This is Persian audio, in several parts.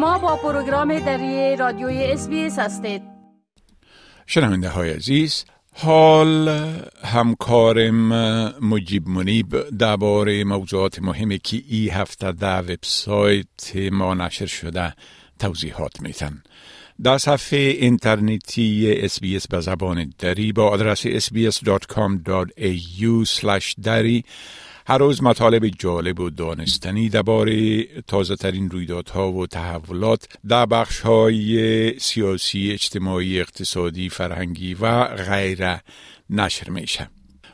شما با پروگرام دری رادیوی اس هستید. شنونده های عزیز حال همکارم مجیب منیب درباره موضوعات مهمی که ای هفته در وبسایت ما نشر شده توضیحات میتن در صفحه اینترنتی SBS به زبان دری با آدرس sbs.com.au دری هر روز مطالب جالب و دانستنی درباره تازه ترین رویدادها و تحولات در بخش های سیاسی، اجتماعی، اقتصادی، فرهنگی و غیره نشر میشه.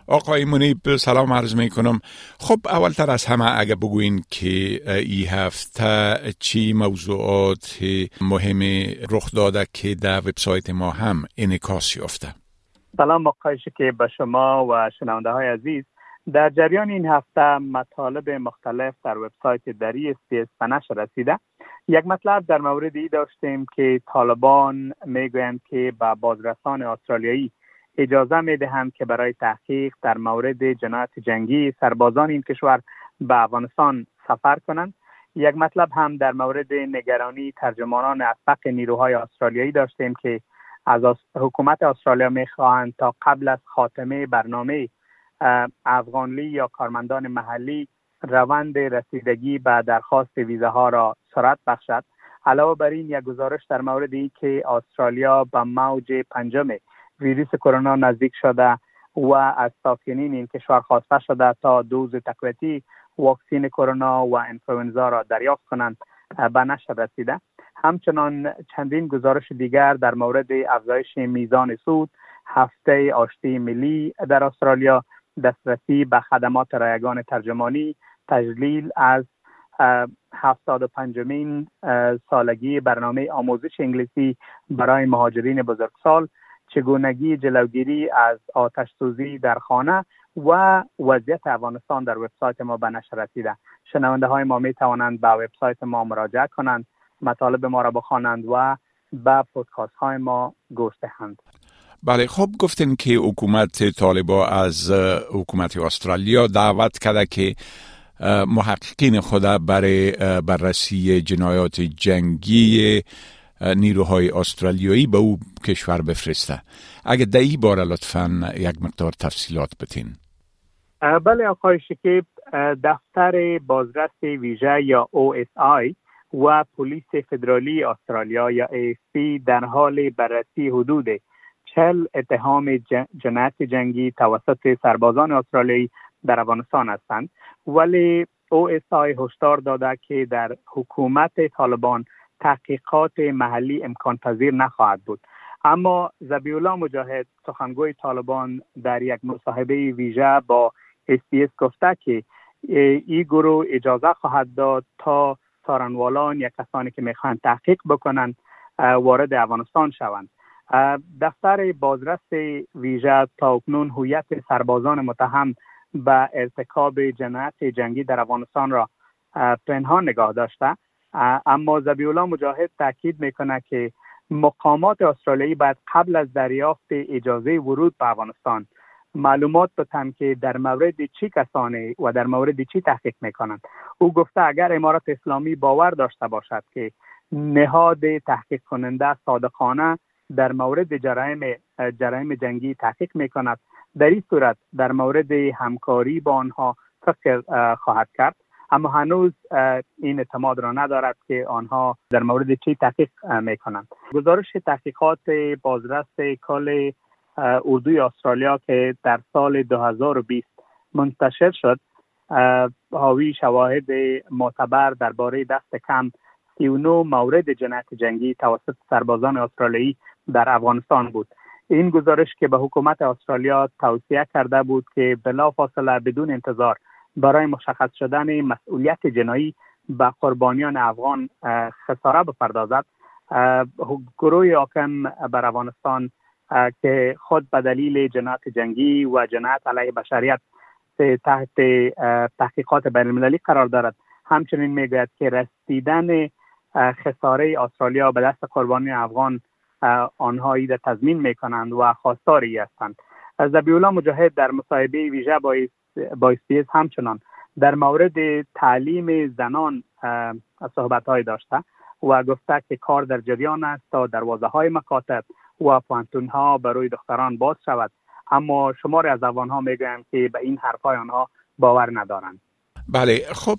آقای منیب سلام عرض می کنم خب اولتر از همه اگه بگوین که ای هفته چی موضوعات مهم رخ داده که در وبسایت ما هم انعکاس یافته؟ سلام آقای که به شما و شنونده های عزیز. در جریان این هفته مطالب مختلف در وبسایت دری اس‌بی‌اس به نشر رسیده. یک مطلب در مورد ای داشتیم که طالبان می‌گویند که به بازرسان استرالیایی اجازه می‌دهند که برای تحقیق در مورد جنایت جنگی سربازان این کشور به افغانستان سفر کنند. یک مطلب هم در مورد نگرانی ترجمانان اسبق نیروهای استرالیایی داشتیم که از حکومت استرالیا می‌خواهند تا قبل از خاتمه برنامه افغانلی یا کارمندان محلی روند رسیدگی به درخواست ویزاها را سرعت بخشد. علاوه بر این یک گزارش در مورد این که استرالیا به موج پنجم ویروس کرونا نزدیک شده و از ساکنین این کشور خواسته شده تا دوز تقویتی واکسین کرونا و انفلوئنزا را دریافت کنند به نشر رسیده. همچنان چندین گزارش دیگر در مورد افزایش میزان سود هفته آشتی ملی در استرالیا دسترسی به خدمات رایگان ترجمانی تجلیل از هفتاد و پنجمین سالگی برنامه آموزش انگلیسی برای مهاجرین بزرگسال چگونگی جلوگیری از آتش سوزی در خانه و وضعیت افغانستان در وبسایت ما به نشر رسیده. شنونده های ما می توانند به وبسایت ما مراجعه کنند مطالب ما را بخوانند و به پودکاست های ما گوش دهند. بله خب گفتین که حکومت طالبا از حکومت استرالیا دعوت کرده که محققین خود برای بررسی جنایات جنگی نیروهای استرالیایی به او کشور بفرسته. اگه در این باره لطفا یک مقدار تفصیلات بتین بله آقای شکیب دفتر بازرس ویژه یا OSI و پلیس فدرالی استرالیا یا AFP در حال بررسی حدود چل اتهام جنایت جنگی توسط سربازان استرالیایی در افغانستان هستند. ولی او آی هشدار داده که در حکومت طالبان تحقیقات محلی امکان پذیر نخواهد بود. اما زبیولا مجاهد سخنگوی طالبان در یک مصاحبه ویژه با اس گفته که این گروه اجازه خواهد داد تا سارنوالان یا کسانی که می‌خواهند تحقیق بکنند وارد افغانستان شوند. دفتر بازرس ویژه تا اکنون هویت سربازان متهم به ارتکاب جنایت جنگی در افغانستان را پنهان نگاه داشته. اما زبیولا مجاهد تاکید می‌کنه که مقامات استرالیایی باید قبل از دریافت اجازه ورود به افغانستان معلومات بتن که در مورد چی کسانی و در مورد چی تحقیق می‌کنند. او گفته اگر امارات اسلامی باور داشته باشد که نهاد تحقیق کننده صادقانه در مورد جرایم جرایم جنگی تحقیق می کند در این صورت در مورد همکاری با آنها فکر خواهد کرد. اما هنوز این اعتماد را ندارد که آنها در مورد چی تحقیق می کنند گزارش تحقیقات بازرس کل اردوی استرالیا که در سال 2020 منتشر شد حاوی شواهد معتبر درباره دست کم 39 مورد جنایت جنگی توسط سربازان استرالیایی در افغانستان بود. این گزارش که به حکومت استرالیا توصیه کرده بود که بلافاصله بدون انتظار برای مشخص شدن مسئولیت جنایی به قربانیان افغان خساره بپردازد گروه حاکم بر افغانستان که خود به دلیل جنایت جنگی و جنایت علیه بشریت تحت تحقیقات بین المللی قرار دارد. همچنین می‌گوید که رسیدن خساره استرالیا به دست قربانی افغان آنها را تضمین می کنند و خواستاری هستند. زبیولا مجاهد در مصاحبه ویژه با اسپیس همچنان در مورد تعلیم زنان صحبت های داشته و گفته که کار در جریان است تا دروازه های مکاتب و پانتون ها برای دختران باز شود. اما شمار از افغان ها می‌گویند که به این حرفهای آنها باور ندارند. بله خب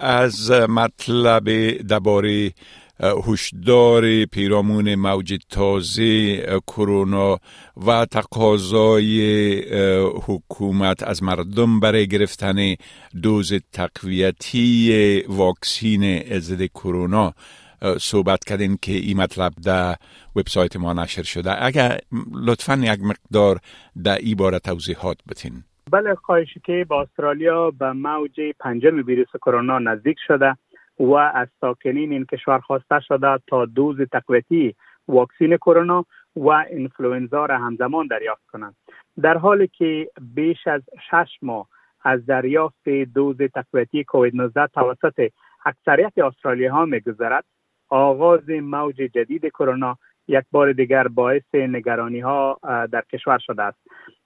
از مطلب درباره هشدار پیرامون موج تازه کرونا و تقاضای حکومت از مردم برای گرفتن دوز تقویتی واکسین ضد کرونا. صحبت کردین که این مطلب در وبسایت ما نشر شده. اگر لطفا یک مقدار در این باره توضیحات بتین بله خواهش که با استرالیا به موج پنجم ویروس کرونا نزدیک شده. و از ساکنین این کشور خواسته شده تا دوز تقویتی واکسین کرونا و انفلوئنزا را همزمان دریافت کنند. در حالی که بیش از شش ماه از دریافت دوز تقویتی کووید 19 توسط اکثریت استرالیا ها میگذرد آغاز موج جدید کرونا یک بار دیگر باعث نگرانی ها در کشور شده است.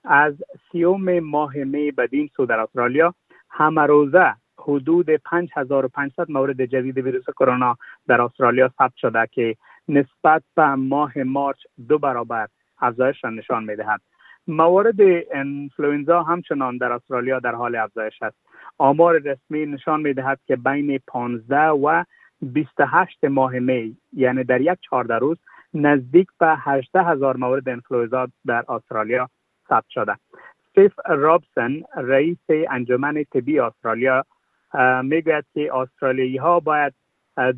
از سیوم ماه می بدین سو در استرالیا همه روزه حدود 5500 مورد جدید ویروس کرونا در استرالیا ثبت شده که نسبت به ماه مارچ دو برابر افزایش را نشان می‌دهد. موارد انفلوئنزا همچنان در استرالیا در حال افزایش است. آمار رسمی نشان می‌دهد که بین 15 و 28 ماه می یعنی در یک 14 روز نزدیک به 18 هزار مورد انفلوئنزا در استرالیا ثبت شده. سیف رابسن رئیس انجمن طبی استرالیا می‌گوید که استرالیایی ها باید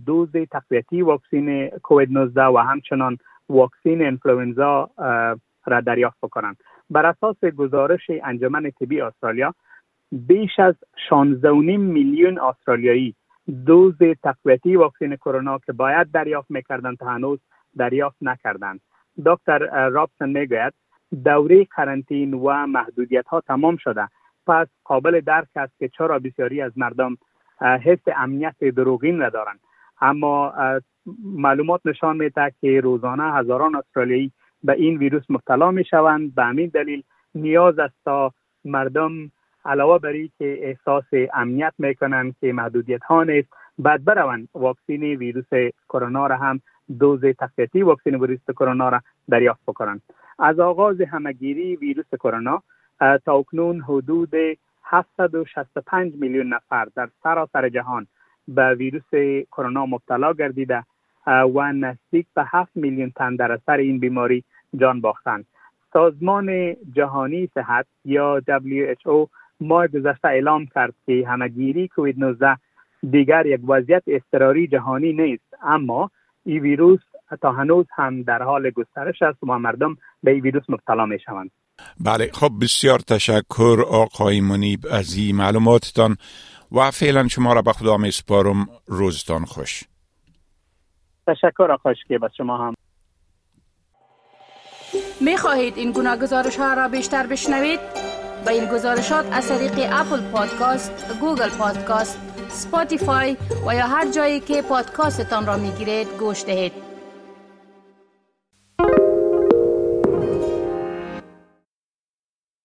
دوز تقویتی واکسین کووید 19 و همچنان واکسین انفلوئنزا را دریافت کنند بر اساس گزارش انجمن طبی استرالیا بیش از 16.5 میلیون استرالیایی دوز تقویتی واکسین کرونا که باید دریافت می‌کردند تا هنوز دریافت نکردند. دکتر رابسن می‌گوید دوره کرنتین و محدودیت ها تمام شده. پس قابل درک است که چرا بسیاری از مردم حس امنیت دروغین را دارند اما معلومات نشان میده که روزانه هزاران استرالیایی به این ویروس مبتلا می شوند به همین دلیل نیاز است تا مردم علاوه بر که احساس امنیت می‌کنند که محدودیت ها نیست بعد بروند. واکسین ویروس کرونا را هم دوز تقویتی واکسین ویروس کرونا را دریافت کنند از آغاز همگیری ویروس کرونا تا اکنون حدود 765 میلیون نفر در سراسر جهان به ویروس کرونا مبتلا گردیده و نزدیک به 7 میلیون تن در اثر این بیماری جان باختند. سازمان جهانی صحت یا WHO ماه گذشته اعلام کرد که همگیری کووید 19 دیگر یک وضعیت اضطراری جهانی نیست اما این ویروس تا هنوز هم در حال گسترش است و مردم به این ویروس مبتلا می شوند بله خب بسیار تشکر آقای منیب از این معلوماتتان و فعلا شما را به خدا می سپارم روزتان خوش تشکر آقای که به شما هم می خواهید این گونه گزارش ها را بیشتر بشنوید؟ با این گزارشات از طریق Apple Podcast، Google Podcast، Spotify و یا هر جایی که پادکاستتان را می گیرید گوش دهید.